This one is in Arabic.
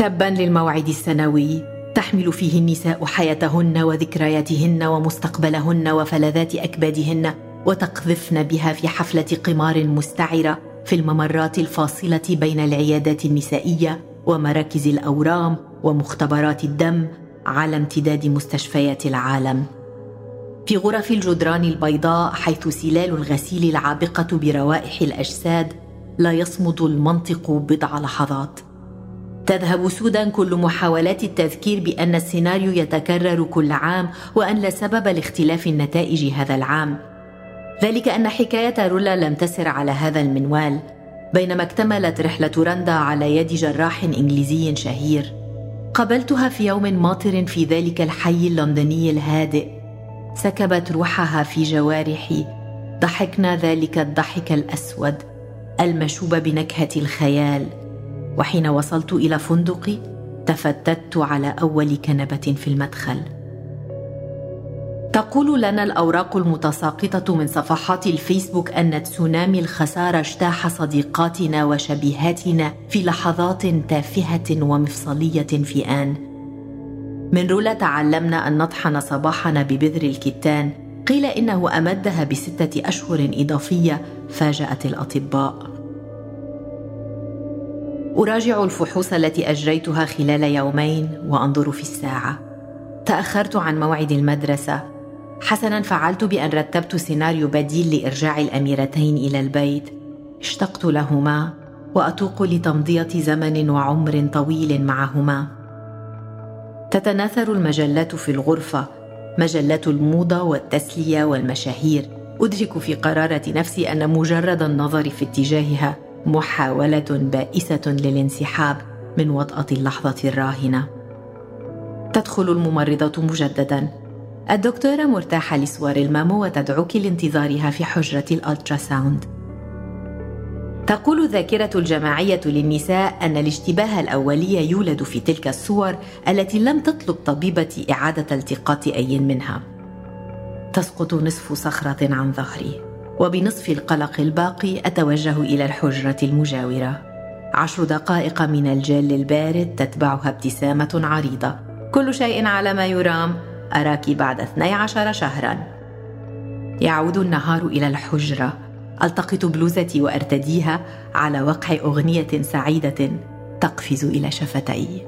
تبا للموعد السنوي. تحمل فيه النساء حياتهن وذكرياتهن ومستقبلهن وفلذات أكبادهن وتقذفن بها في حفلة قمار مستعرة في الممرات الفاصلة بين العيادات النسائية ومراكز الأورام ومختبرات الدم على امتداد مستشفيات العالم. في غرف الجدران البيضاء حيث سلال الغسيل العابقة بروائح الأجساد لا يصمد المنطق بضع لحظات. تذهب سودا كل محاولات التذكير بأن السيناريو يتكرر كل عام وأن لا سبب لاختلاف النتائج هذا العام. ذلك أن حكاية رولا لم تسر على هذا المنوال بينما اكتملت رحلة رندا على يد جراح إنجليزي شهير. قابلتها في يوم ماطر في ذلك الحي اللندني الهادئ. سكبت روحها في جوارحي. ضحكنا ذلك الضحك الأسود المشوب بنكهة الخيال. وحين وصلت إلى فندقي تفتت على أول كنبة في المدخل. تقول لنا الأوراق المتساقطة من صفحات الفيسبوك أن تسونامي الخسارة اجتاح صديقاتنا وشبيهاتنا في لحظات تافهة ومفصلية في آن. من رولا تعلمنا أن نطحن صباحنا ببذر الكتان. قيل إنه أمدها بستة أشهر إضافية فاجأت الأطباء. أراجع الفحوص التي أجريتها خلال يومين وأنظر في الساعة. تأخرت عن موعد المدرسة. حسنا فعلت بأن رتبت سيناريو بديل لإرجاع الأميرتين إلى البيت. اشتقت لهما وأتوق لتمضية زمن وعمر طويل معهما. تتناثر المجلات في الغرفة مجلات الموضة والتسلية والمشاهير. أدرك في قرارة نفسي أن مجرد النظر في اتجاهها محاولة بائسة للانسحاب من وطأة اللحظة الراهنة تدخل الممرضة مجددا الدكتورة مرتاحة لصور المامو وتدعوك لانتظارها في حجرة الألتراساوند تقول الذاكرة الجماعية للنساء أن الاشتباه الأولي يولد في تلك الصور التي لم تطلب طبيبة إعادة التقاط أي منها. تسقط نصف صخرة عن ظهري. وبنصف القلق الباقي أتوجه إلى الحجرة المجاورة. عشر دقائق من الجل البارد تتبعها ابتسامة عريضة. كل شيء على ما يرام. أراك بعد 12 شهرا. يعود النهار إلى الحجرة. ألتقط بلوزتي وأرتديها على وقع أغنية سعيدة تقفز إلى شفتي.